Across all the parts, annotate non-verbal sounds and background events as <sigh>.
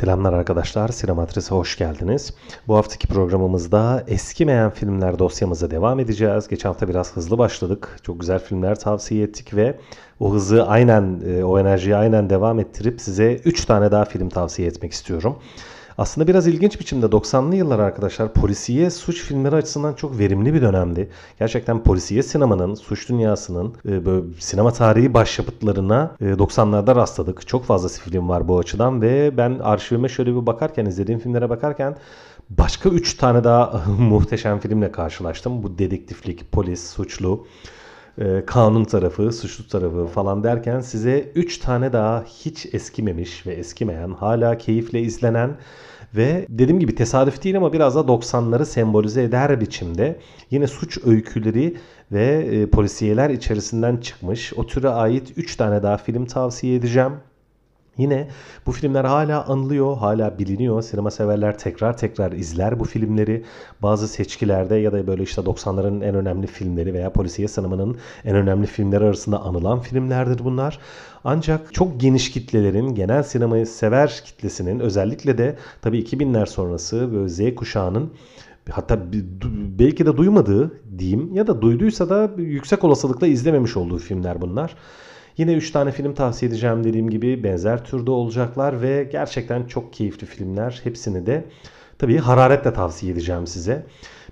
Selamlar arkadaşlar, Sinematris'e hoş geldiniz. Bu haftaki programımızda eskimeyen filmler dosyamıza devam edeceğiz. Geçen hafta biraz hızlı başladık. Çok güzel filmler tavsiye ettik ve o hızı aynen, e, o enerjiyi aynen devam ettirip size 3 tane daha film tavsiye etmek istiyorum. Aslında biraz ilginç biçimde 90'lı yıllar arkadaşlar polisiye suç filmleri açısından çok verimli bir dönemdi. Gerçekten polisiye sinemanın, suç dünyasının e, böyle sinema tarihi başyapıtlarına e, 90'larda rastladık. Çok fazla film var bu açıdan ve ben arşivime şöyle bir bakarken, izlediğim filmlere bakarken başka 3 tane daha <laughs> muhteşem filmle karşılaştım. Bu dedektiflik, polis, suçlu e, kanun tarafı, suçlu tarafı falan derken size 3 tane daha hiç eskimemiş ve eskimeyen, hala keyifle izlenen ve dediğim gibi tesadüf değil ama biraz da 90'ları sembolize eder biçimde yine suç öyküleri ve e, polisiyeler içerisinden çıkmış o türe ait 3 tane daha film tavsiye edeceğim. Yine bu filmler hala anılıyor, hala biliniyor. Sinema severler tekrar tekrar izler bu filmleri. Bazı seçkilerde ya da böyle işte 90'ların en önemli filmleri veya polisiye sinemanın en önemli filmleri arasında anılan filmlerdir bunlar. Ancak çok geniş kitlelerin, genel sinemayı sever kitlesinin özellikle de tabii 2000'ler sonrası böyle Z kuşağının hatta belki de duymadığı diyeyim ya da duyduysa da yüksek olasılıkla izlememiş olduğu filmler bunlar. Yine 3 tane film tavsiye edeceğim dediğim gibi benzer türde olacaklar ve gerçekten çok keyifli filmler. Hepsini de tabii hararetle tavsiye edeceğim size.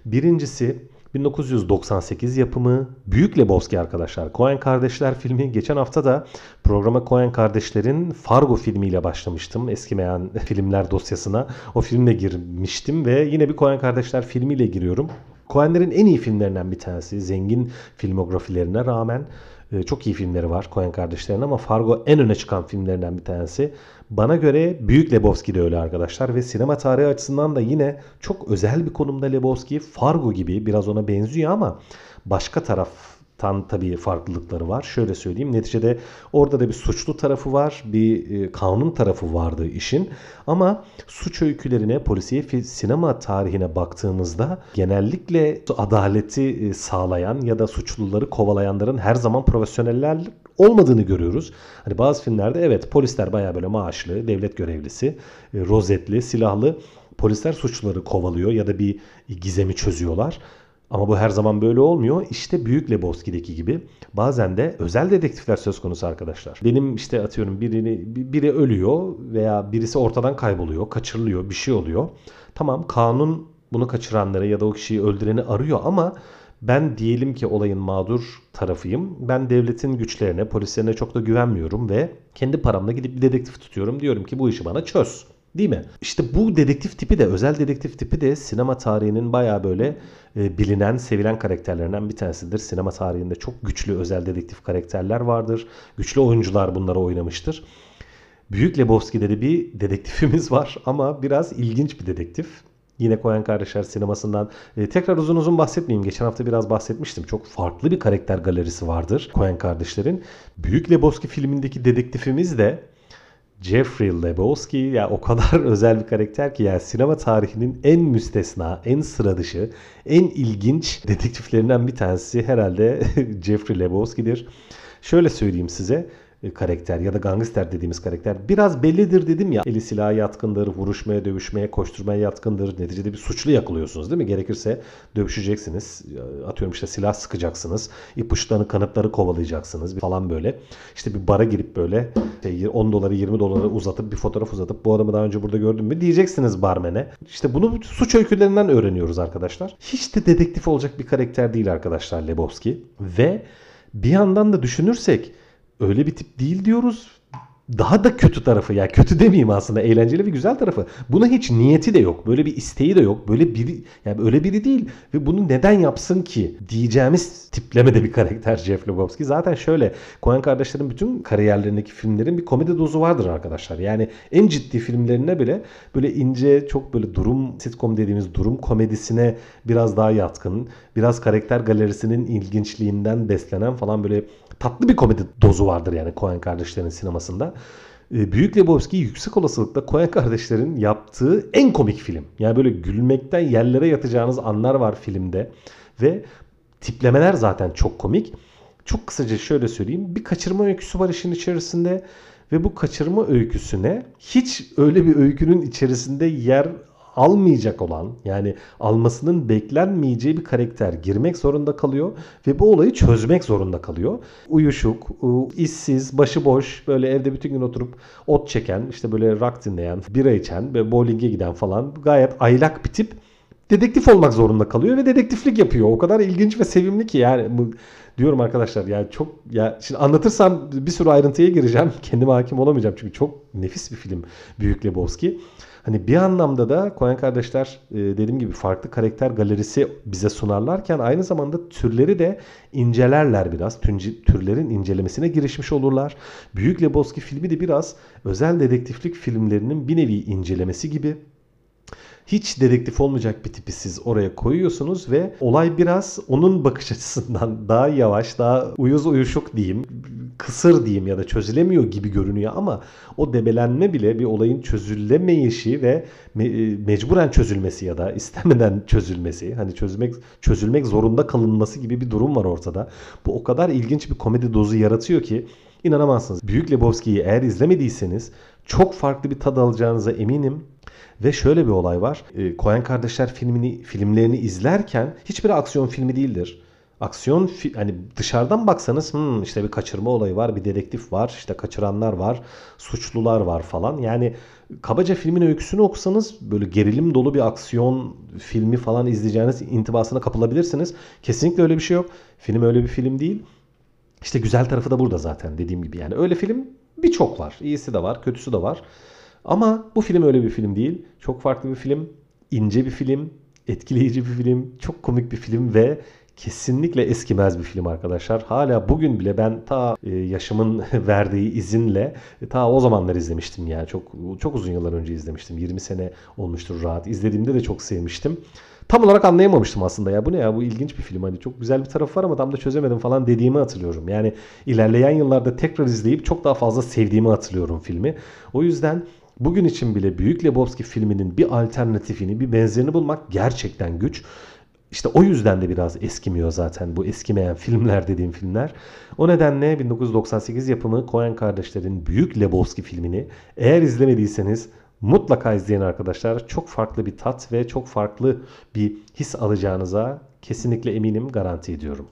Birincisi 1998 yapımı Büyük Lebowski arkadaşlar. Coen Kardeşler filmi. Geçen hafta da programa Coen Kardeşler'in Fargo filmiyle başlamıştım. Eskimeyen <laughs> filmler dosyasına. O filmle girmiştim ve yine bir Coen Kardeşler filmiyle giriyorum. Coen'lerin en iyi filmlerinden bir tanesi. Zengin filmografilerine rağmen çok iyi filmleri var Coen kardeşlerin ama Fargo en öne çıkan filmlerinden bir tanesi. Bana göre Büyük Lebowski de öyle arkadaşlar ve sinema tarihi açısından da yine çok özel bir konumda Lebowski. Fargo gibi biraz ona benziyor ama başka taraf tan tabii farklılıkları var. Şöyle söyleyeyim neticede orada da bir suçlu tarafı var, bir e, kanun tarafı vardı işin. Ama suç öykülerine, polisiye sinema tarihine baktığımızda genellikle adaleti e, sağlayan ya da suçluları kovalayanların her zaman profesyoneller olmadığını görüyoruz. Hani bazı filmlerde evet polisler baya böyle maaşlı, devlet görevlisi, e, rozetli, silahlı polisler suçluları kovalıyor ya da bir gizemi çözüyorlar. Ama bu her zaman böyle olmuyor. İşte Büyük Lebowski'deki gibi bazen de özel dedektifler söz konusu arkadaşlar. Benim işte atıyorum birini biri ölüyor veya birisi ortadan kayboluyor, kaçırılıyor, bir şey oluyor. Tamam kanun bunu kaçıranları ya da o kişiyi öldüreni arıyor ama ben diyelim ki olayın mağdur tarafıyım. Ben devletin güçlerine, polislerine çok da güvenmiyorum ve kendi paramla gidip bir dedektif tutuyorum. Diyorum ki bu işi bana çöz. Değil mi? İşte bu dedektif tipi de özel dedektif tipi de sinema tarihinin baya böyle e, bilinen, sevilen karakterlerinden bir tanesidir. Sinema tarihinde çok güçlü özel dedektif karakterler vardır. Güçlü oyuncular bunları oynamıştır. Büyük Lebowski'de de bir dedektifimiz <laughs> var ama biraz ilginç bir dedektif. Yine Koyan Kardeşler sinemasından e, tekrar uzun uzun bahsetmeyeyim. Geçen hafta biraz bahsetmiştim. Çok farklı bir karakter galerisi vardır Koyan Kardeşler'in. Büyük Lebowski filmindeki dedektifimiz de Jeffrey Lebowski ya o kadar <laughs> özel bir karakter ki yani sinema tarihinin en müstesna, en sıra dışı, en ilginç dedektiflerinden bir tanesi herhalde <laughs> Jeffrey Lebowski'dir. Şöyle söyleyeyim size. E, karakter ya da gangster dediğimiz karakter biraz bellidir dedim ya. Eli silaha yatkındır, vuruşmaya, dövüşmeye, koşturmaya yatkındır. Neticede bir suçlu yakalıyorsunuz değil mi? Gerekirse dövüşeceksiniz. Atıyorum işte silah sıkacaksınız. ipuçlarını, kanıtları kovalayacaksınız falan böyle. İşte bir bara girip böyle 10 doları 20 doları uzatıp bir fotoğraf uzatıp bu adamı daha önce burada gördüm mü diyeceksiniz barmene. İşte bunu suç öykülerinden öğreniyoruz arkadaşlar. Hiç de dedektif olacak bir karakter değil arkadaşlar Lebowski. Ve bir yandan da düşünürsek öyle bir tip değil diyoruz daha da kötü tarafı ya kötü demeyeyim aslında eğlenceli ve güzel tarafı. Buna hiç niyeti de yok. Böyle bir isteği de yok. Böyle biri yani öyle biri değil ve bunu neden yapsın ki diyeceğimiz tiplemede bir karakter <laughs> Jeff Lebowski. Zaten şöyle Coen kardeşlerin bütün kariyerlerindeki filmlerin bir komedi dozu vardır arkadaşlar. Yani en ciddi filmlerine bile böyle ince çok böyle durum sitcom dediğimiz durum komedisine biraz daha yatkın. Biraz karakter galerisinin ilginçliğinden beslenen falan böyle tatlı bir komedi dozu vardır yani Coen kardeşlerin sinemasında. e, Büyük Lebowski yüksek olasılıkla Coen kardeşlerin yaptığı en komik film. Yani böyle gülmekten yerlere yatacağınız anlar var filmde. Ve tiplemeler zaten çok komik. Çok kısaca şöyle söyleyeyim. Bir kaçırma öyküsü var işin içerisinde. Ve bu kaçırma öyküsüne hiç öyle bir öykünün içerisinde yer almayacak olan yani almasının beklenmeyeceği bir karakter girmek zorunda kalıyor ve bu olayı çözmek zorunda kalıyor. Uyuşuk, işsiz, başıboş böyle evde bütün gün oturup ot çeken, işte böyle rock dinleyen, bira içen ve bowling'e giden falan gayet aylak bir tip dedektif olmak zorunda kalıyor ve dedektiflik yapıyor. O kadar ilginç ve sevimli ki yani bu diyorum arkadaşlar yani çok ya şimdi anlatırsam bir sürü ayrıntıya gireceğim. <laughs> Kendime hakim olamayacağım çünkü çok nefis bir film Büyük Lebowski. Hani bir anlamda da Coen kardeşler e, dediğim gibi farklı karakter galerisi bize sunarlarken aynı zamanda türleri de incelerler biraz. Türlerin incelemesine girişmiş olurlar. Büyük Lebowski filmi de biraz özel dedektiflik filmlerinin bir nevi incelemesi gibi hiç dedektif olmayacak bir tipi siz oraya koyuyorsunuz ve olay biraz onun bakış <laughs> açısından daha yavaş, daha uyuz uyuşuk diyeyim, kısır diyeyim ya da çözülemiyor gibi görünüyor ama o debelenme bile bir olayın çözülemeyişi ve me- mecburen çözülmesi ya da istemeden çözülmesi, hani çözmek çözülmek zorunda kalınması gibi bir durum var ortada. Bu o kadar ilginç bir komedi dozu yaratıyor ki inanamazsınız. Büyük Lebowski'yi eğer izlemediyseniz çok farklı bir tad alacağınıza eminim. Ve şöyle bir olay var. E, Coen kardeşler filmini filmlerini izlerken hiçbir aksiyon filmi değildir. Aksiyon hani dışarıdan baksanız hmm, işte bir kaçırma olayı var, bir dedektif var, işte kaçıranlar var, suçlular var falan. Yani kabaca filmin öyküsünü okusanız böyle gerilim dolu bir aksiyon filmi falan izleyeceğiniz intibasına kapılabilirsiniz. Kesinlikle öyle bir şey yok. Film öyle bir film değil. İşte güzel tarafı da burada zaten dediğim gibi. Yani öyle film birçok var. İyisi de var, kötüsü de var. Ama bu film öyle bir film değil. Çok farklı bir film, ince bir film, etkileyici bir film, çok komik bir film ve kesinlikle eskimez bir film arkadaşlar. Hala bugün bile ben ta e, yaşımın <laughs> verdiği izinle e, ta o zamanlar izlemiştim yani. Çok çok uzun yıllar önce izlemiştim. 20 sene olmuştur rahat. İzlediğimde de çok sevmiştim. Tam olarak anlayamamıştım aslında ya bu ne ya bu ilginç bir film hani çok güzel bir tarafı var ama tam da çözemedim falan dediğimi hatırlıyorum. Yani ilerleyen yıllarda tekrar izleyip çok daha fazla sevdiğimi hatırlıyorum filmi. O yüzden Bugün için bile Büyük Lebowski filminin bir alternatifini, bir benzerini bulmak gerçekten güç. İşte o yüzden de biraz eskimiyor zaten bu eskimeyen <laughs> filmler dediğim filmler. O nedenle 1998 yapımı Coen kardeşlerin Büyük Lebowski filmini eğer izlemediyseniz mutlaka izleyin arkadaşlar. Çok farklı bir tat ve çok farklı bir his alacağınıza kesinlikle eminim garanti ediyorum.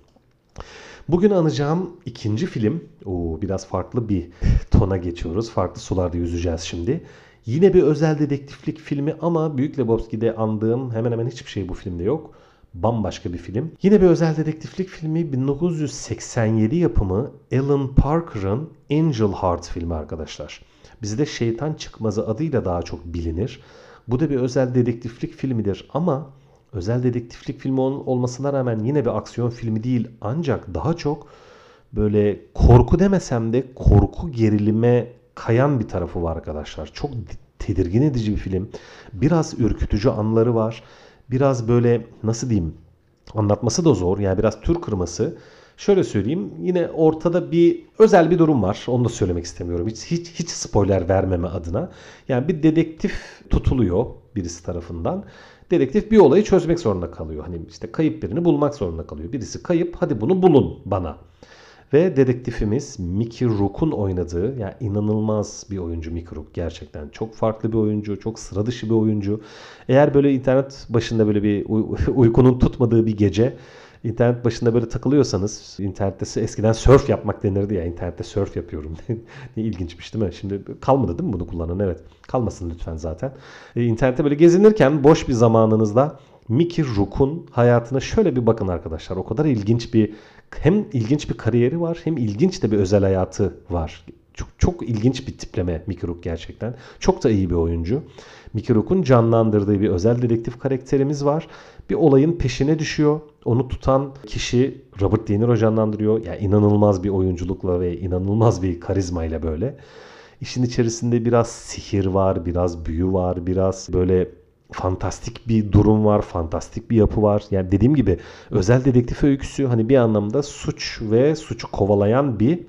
Bugün anacağım ikinci film, oo, biraz farklı bir tona geçiyoruz. Farklı sularda yüzeceğiz şimdi. Yine bir özel dedektiflik filmi ama Büyük Lebowski'de andığım hemen hemen hiçbir şey bu filmde yok. Bambaşka bir film. Yine bir özel dedektiflik filmi 1987 yapımı Alan Parker'ın Angel Heart filmi arkadaşlar. Bizde Şeytan Çıkmazı adıyla daha çok bilinir. Bu da bir özel dedektiflik filmidir ama özel dedektiflik filmi olmasına rağmen yine bir aksiyon filmi değil ancak daha çok böyle korku demesem de korku gerilime kayan bir tarafı var arkadaşlar. Çok tedirgin edici bir film. Biraz ürkütücü anları var. Biraz böyle nasıl diyeyim anlatması da zor. Yani biraz tür kırması. Şöyle söyleyeyim yine ortada bir özel bir durum var. Onu da söylemek istemiyorum. Hiç, hiç, hiç spoiler vermeme adına. Yani bir dedektif tutuluyor birisi tarafından dedektif bir olayı çözmek zorunda kalıyor. Hani işte kayıp birini bulmak zorunda kalıyor. Birisi kayıp hadi bunu bulun bana. Ve dedektifimiz Mickey Rourke'un oynadığı yani inanılmaz bir oyuncu Mickey Rourke gerçekten. Çok farklı bir oyuncu, çok sıra dışı bir oyuncu. Eğer böyle internet başında böyle bir <laughs> uykunun tutmadığı bir gece internet başında böyle takılıyorsanız internette eskiden surf yapmak denirdi ya internette surf yapıyorum. <laughs> ne ilginçmiş değil mi? Şimdi kalmadı değil mi bunu kullanan? Evet. Kalmasın lütfen zaten. E, internette böyle gezinirken boş bir zamanınızda Mickey Rourke'un hayatına şöyle bir bakın arkadaşlar. O kadar ilginç bir hem ilginç bir kariyeri var hem ilginç de bir özel hayatı var. Çok, çok ilginç bir tipleme Mickey Rourke gerçekten. Çok da iyi bir oyuncu. Mickey Rourke'un canlandırdığı bir özel dedektif karakterimiz var. Bir olayın peşine düşüyor. Onu tutan kişi Robert De Niro canlandırıyor. Yani inanılmaz bir oyunculukla ve inanılmaz bir karizmayla böyle. İşin içerisinde biraz sihir var, biraz büyü var, biraz böyle fantastik bir durum var, fantastik bir yapı var. Yani dediğim gibi özel dedektif öyküsü hani bir anlamda suç ve suçu kovalayan bir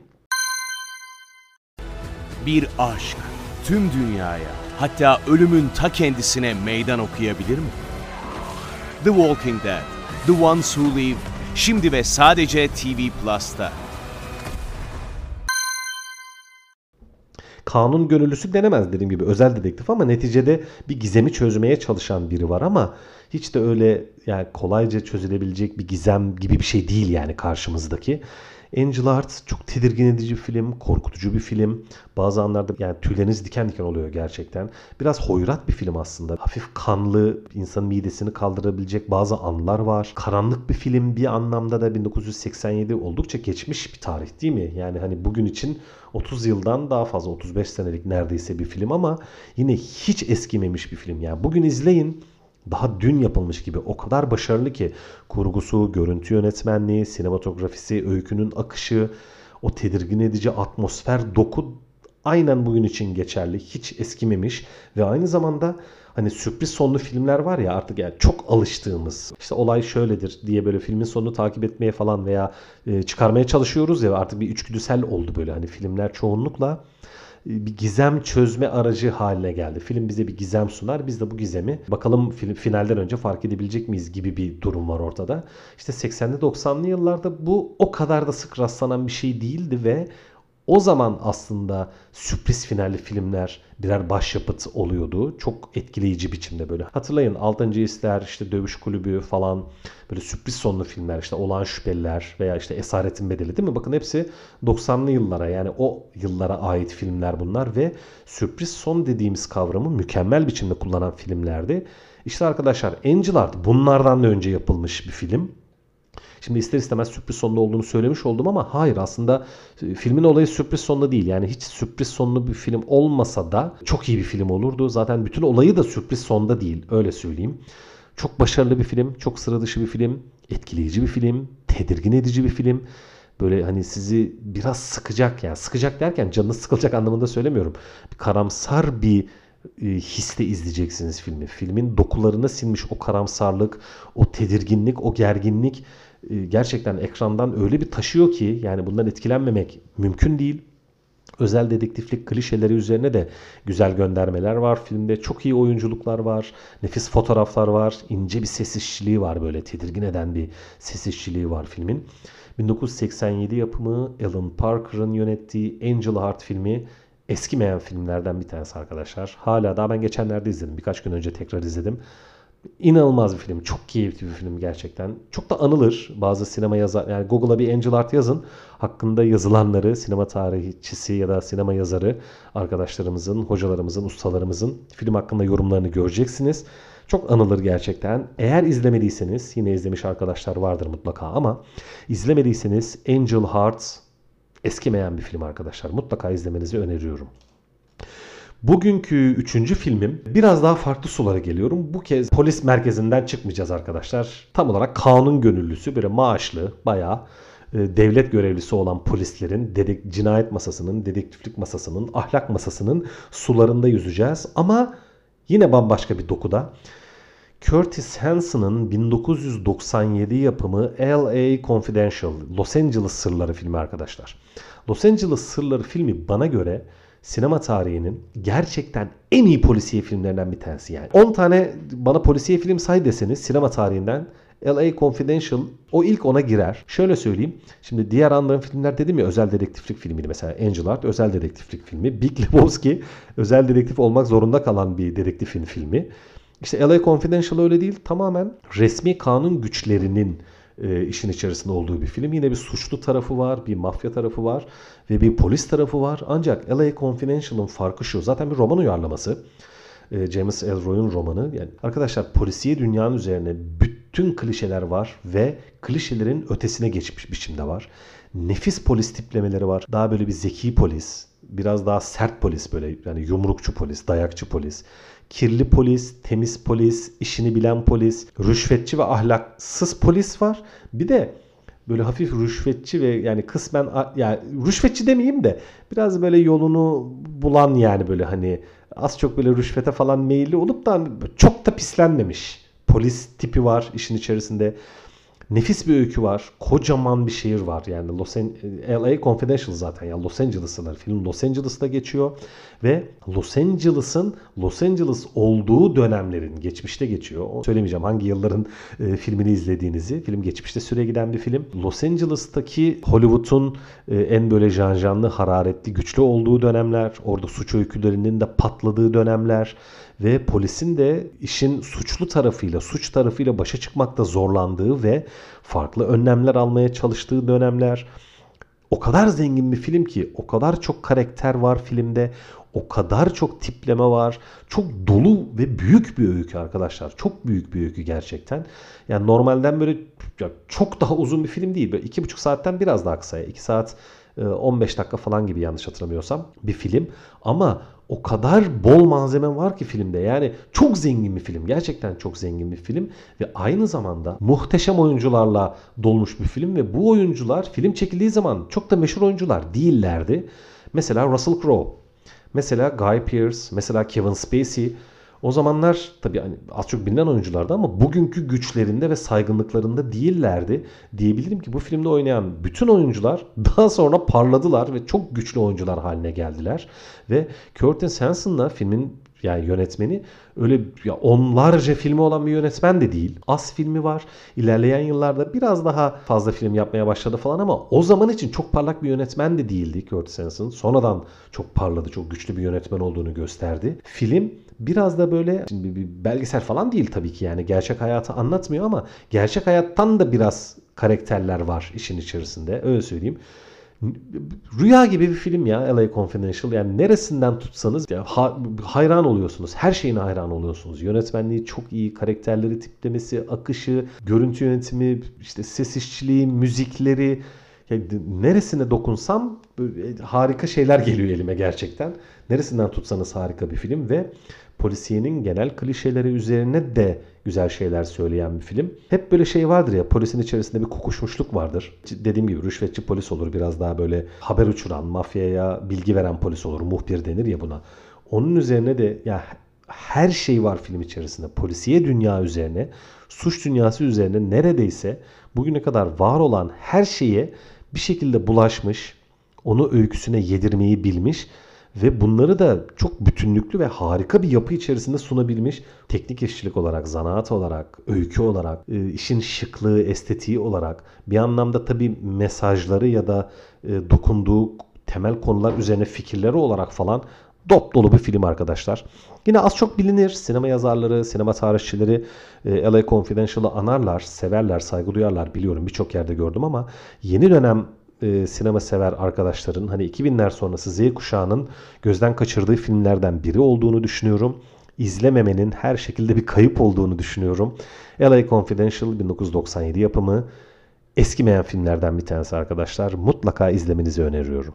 Bir aşk tüm dünyaya hatta ölümün ta kendisine meydan okuyabilir mi? The Walking Dead, The Ones Who Live, şimdi ve sadece TV Plus'ta. kanun gönüllüsü denemez dediğim gibi özel dedektif ama neticede bir gizemi çözmeye çalışan biri var ama hiç de öyle yani kolayca çözülebilecek bir gizem gibi bir şey değil yani karşımızdaki. Angel Heart çok tedirgin edici bir film, korkutucu bir film. Bazı anlarda yani tüyleriniz diken diken oluyor gerçekten. Biraz hoyrat bir film aslında. Hafif kanlı, insanın midesini kaldırabilecek bazı anlar var. Karanlık bir film bir anlamda da 1987 oldukça geçmiş bir tarih değil mi? Yani hani bugün için 30 yıldan daha fazla 35 senelik neredeyse bir film ama yine hiç eskimemiş bir film. Yani bugün izleyin daha dün yapılmış gibi o kadar başarılı ki kurgusu, görüntü yönetmenliği, sinematografisi, öykünün akışı, o tedirgin edici atmosfer, doku aynen bugün için geçerli. Hiç eskimemiş ve aynı zamanda hani sürpriz sonlu filmler var ya artık yani çok alıştığımız. İşte olay şöyledir diye böyle filmin sonunu takip etmeye falan veya çıkarmaya çalışıyoruz ya artık bir üçgüdüsel oldu böyle hani filmler çoğunlukla bir gizem çözme aracı haline geldi. Film bize bir gizem sunar. Biz de bu gizemi bakalım film, finalden önce fark edebilecek miyiz gibi bir durum var ortada. İşte 80'li 90'lı yıllarda bu o kadar da sık rastlanan bir şey değildi ve o zaman aslında sürpriz finalli filmler birer başyapıt oluyordu. Çok etkileyici biçimde böyle. Hatırlayın 6. Hisler, işte Dövüş Kulübü falan böyle sürpriz sonlu filmler işte Olan Şüpheliler veya işte Esaretin Bedeli değil mi? Bakın hepsi 90'lı yıllara yani o yıllara ait filmler bunlar ve sürpriz son dediğimiz kavramı mükemmel biçimde kullanan filmlerdi. İşte arkadaşlar Angel Art bunlardan da önce yapılmış bir film. Şimdi ister istemez sürpriz sonlu olduğunu söylemiş oldum ama hayır aslında e, filmin olayı sürpriz sonlu değil. Yani hiç sürpriz sonlu bir film olmasa da çok iyi bir film olurdu. Zaten bütün olayı da sürpriz sonda değil öyle söyleyeyim. Çok başarılı bir film, çok sıra dışı bir film, etkileyici bir film, tedirgin edici bir film. Böyle hani sizi biraz sıkacak yani sıkacak derken canınız <laughs> sıkılacak anlamında söylemiyorum. Bir karamsar bir e, hisle izleyeceksiniz filmi. Filmin dokularına sinmiş o karamsarlık, o tedirginlik, o gerginlik gerçekten ekrandan öyle bir taşıyor ki yani bundan etkilenmemek mümkün değil. Özel dedektiflik klişeleri üzerine de güzel göndermeler var. Filmde çok iyi oyunculuklar var. Nefis fotoğraflar var. ince bir ses işçiliği var böyle tedirgin eden bir ses işçiliği var filmin. 1987 yapımı Alan Parker'ın yönettiği Angel Heart filmi eskimeyen filmlerden bir tanesi arkadaşlar. Hala daha ben geçenlerde izledim. Birkaç gün önce tekrar izledim. İnanılmaz bir film. Çok keyifli bir film gerçekten. Çok da anılır. Bazı sinema yazar yani Google'a bir Angel Art yazın. Hakkında yazılanları sinema tarihçisi ya da sinema yazarı arkadaşlarımızın, hocalarımızın, ustalarımızın film hakkında yorumlarını göreceksiniz. Çok anılır gerçekten. Eğer izlemediyseniz yine izlemiş arkadaşlar vardır mutlaka ama izlemediyseniz Angel Heart eskimeyen bir film arkadaşlar. Mutlaka izlemenizi öneriyorum. Bugünkü üçüncü filmim biraz daha farklı sulara geliyorum. Bu kez polis merkezinden çıkmayacağız arkadaşlar. Tam olarak kanun gönüllüsü böyle maaşlı bayağı e, devlet görevlisi olan polislerin dedek, cinayet masasının, dedektiflik masasının, ahlak masasının sularında yüzeceğiz. Ama yine bambaşka bir dokuda. Curtis Hanson'ın 1997 yapımı L.A. Confidential, Los Angeles Sırları filmi arkadaşlar. Los Angeles Sırları filmi bana göre sinema tarihinin gerçekten en iyi polisiye filmlerinden bir tanesi yani. 10 tane bana polisiye film say deseniz sinema tarihinden LA Confidential o ilk ona girer. Şöyle söyleyeyim. Şimdi diğer andığım filmler dedim ya özel dedektiflik filmiydi. Mesela Angel Art özel dedektiflik filmi. Big Lebowski özel dedektif olmak zorunda kalan bir dedektifin filmi. İşte LA Confidential öyle değil. Tamamen resmi kanun güçlerinin e, işin içerisinde olduğu bir film. Yine bir suçlu tarafı var, bir mafya tarafı var ve bir polis tarafı var. Ancak LA Confidential'ın farkı şu. Zaten bir roman uyarlaması. E, James Ellroy'un romanı. Yani arkadaşlar polisiye dünyanın üzerine bütün klişeler var ve klişelerin ötesine geçmiş biçimde var. Nefis polis tiplemeleri var. Daha böyle bir zeki polis, biraz daha sert polis böyle yani yumrukçu polis, dayakçı polis kirli polis, temiz polis, işini bilen polis, rüşvetçi ve ahlaksız polis var. Bir de böyle hafif rüşvetçi ve yani kısmen yani rüşvetçi demeyeyim de biraz böyle yolunu bulan yani böyle hani az çok böyle rüşvete falan meyilli olup da çok da pislenmemiş polis tipi var işin içerisinde. Nefis bir öykü var. Kocaman bir şehir var. Yani Los An- LA Confidential zaten. Yani Los Angeles'lar. Film Los Angeles'ta geçiyor. Ve Los Angeles'ın Los Angeles olduğu dönemlerin geçmişte geçiyor. Söylemeyeceğim hangi yılların e, filmini izlediğinizi. Film geçmişte süre giden bir film. Los Angeles'taki Hollywood'un e, en böyle janjanlı, hararetli, güçlü olduğu dönemler. Orada suç öykülerinin de patladığı dönemler ve polisin de işin suçlu tarafıyla, suç tarafıyla başa çıkmakta zorlandığı ve farklı önlemler almaya çalıştığı dönemler. O kadar zengin bir film ki, o kadar çok karakter var filmde, o kadar çok tipleme var. Çok dolu ve büyük bir öykü arkadaşlar. Çok büyük bir öykü gerçekten. Yani normalden böyle ya çok daha uzun bir film değil. Böyle iki buçuk saatten biraz daha kısa. 2 saat e, 15 dakika falan gibi yanlış hatırlamıyorsam bir film. Ama o kadar bol malzeme var ki filmde. Yani çok zengin bir film. Gerçekten çok zengin bir film. Ve aynı zamanda muhteşem oyuncularla dolmuş bir film. Ve bu oyuncular film çekildiği zaman çok da meşhur oyuncular değillerdi. Mesela Russell Crowe. Mesela Guy Pearce. Mesela Kevin Spacey. O zamanlar tabii hani az çok bilinen oyunculardı ama bugünkü güçlerinde ve saygınlıklarında değillerdi. Diyebilirim ki bu filmde oynayan bütün oyuncular <laughs> daha sonra parladılar ve çok güçlü oyuncular haline geldiler. Ve Curtis Hanson filmin yani yönetmeni öyle ya onlarca filmi olan bir yönetmen de değil. Az filmi var. İlerleyen yıllarda biraz daha fazla film yapmaya başladı falan ama o zaman için çok parlak bir yönetmen de değildi Curtis Hanson. Sonradan çok parladı, çok güçlü bir yönetmen olduğunu gösterdi. Film biraz da böyle şimdi bir belgesel falan değil tabii ki yani gerçek hayatı anlatmıyor ama gerçek hayattan da biraz karakterler var işin içerisinde öyle söyleyeyim. Rüya gibi bir film ya LA Confidential. Yani neresinden tutsanız ya, ha- hayran oluyorsunuz. Her şeyine hayran oluyorsunuz. Yönetmenliği çok iyi, karakterleri tiplemesi, akışı, görüntü yönetimi, işte ses işçiliği, müzikleri. Neresine dokunsam böyle harika şeyler geliyor elime gerçekten. Neresinden tutsanız harika bir film ve polisiyenin genel klişeleri üzerine de güzel şeyler söyleyen bir film. Hep böyle şey vardır ya polisin içerisinde bir kokuşmuşluk vardır. Dediğim gibi rüşvetçi polis olur biraz daha böyle haber uçuran, mafyaya bilgi veren polis olur. Muhbir denir ya buna. Onun üzerine de ya her şey var film içerisinde. Polisiye dünya üzerine, suç dünyası üzerine neredeyse bugüne kadar var olan her şeye bir şekilde bulaşmış, onu öyküsüne yedirmeyi bilmiş ve bunları da çok bütünlüklü ve harika bir yapı içerisinde sunabilmiş. Teknik işçilik olarak, zanaat olarak, öykü olarak, e, işin şıklığı, estetiği olarak bir anlamda tabii mesajları ya da e, dokunduğu temel konular üzerine fikirleri olarak falan dop dolu bir film arkadaşlar. Yine az çok bilinir. Sinema yazarları, sinema tarihçileri e, LA Confidential'ı anarlar, severler, saygı duyarlar biliyorum birçok yerde gördüm ama yeni dönem e, sinema sever arkadaşların hani 2000'ler sonrası Z kuşağının gözden kaçırdığı filmlerden biri olduğunu düşünüyorum. İzlememenin her şekilde bir kayıp olduğunu düşünüyorum. LA Confidential 1997 yapımı eskimeyen filmlerden bir tanesi arkadaşlar. Mutlaka izlemenizi öneriyorum.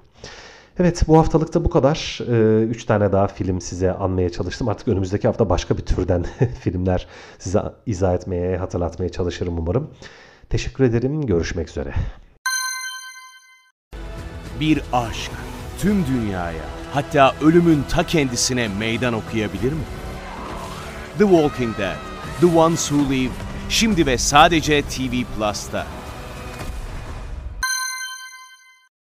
Evet bu haftalıkta bu kadar. 3 tane daha film size anmaya çalıştım. Artık önümüzdeki hafta başka bir türden <laughs> filmler size izah etmeye, hatırlatmaya çalışırım umarım. Teşekkür ederim. Görüşmek üzere. Bir aşk tüm dünyaya hatta ölümün ta kendisine meydan okuyabilir mi? The Walking Dead, The Ones Who Live şimdi ve sadece TV Plus'ta.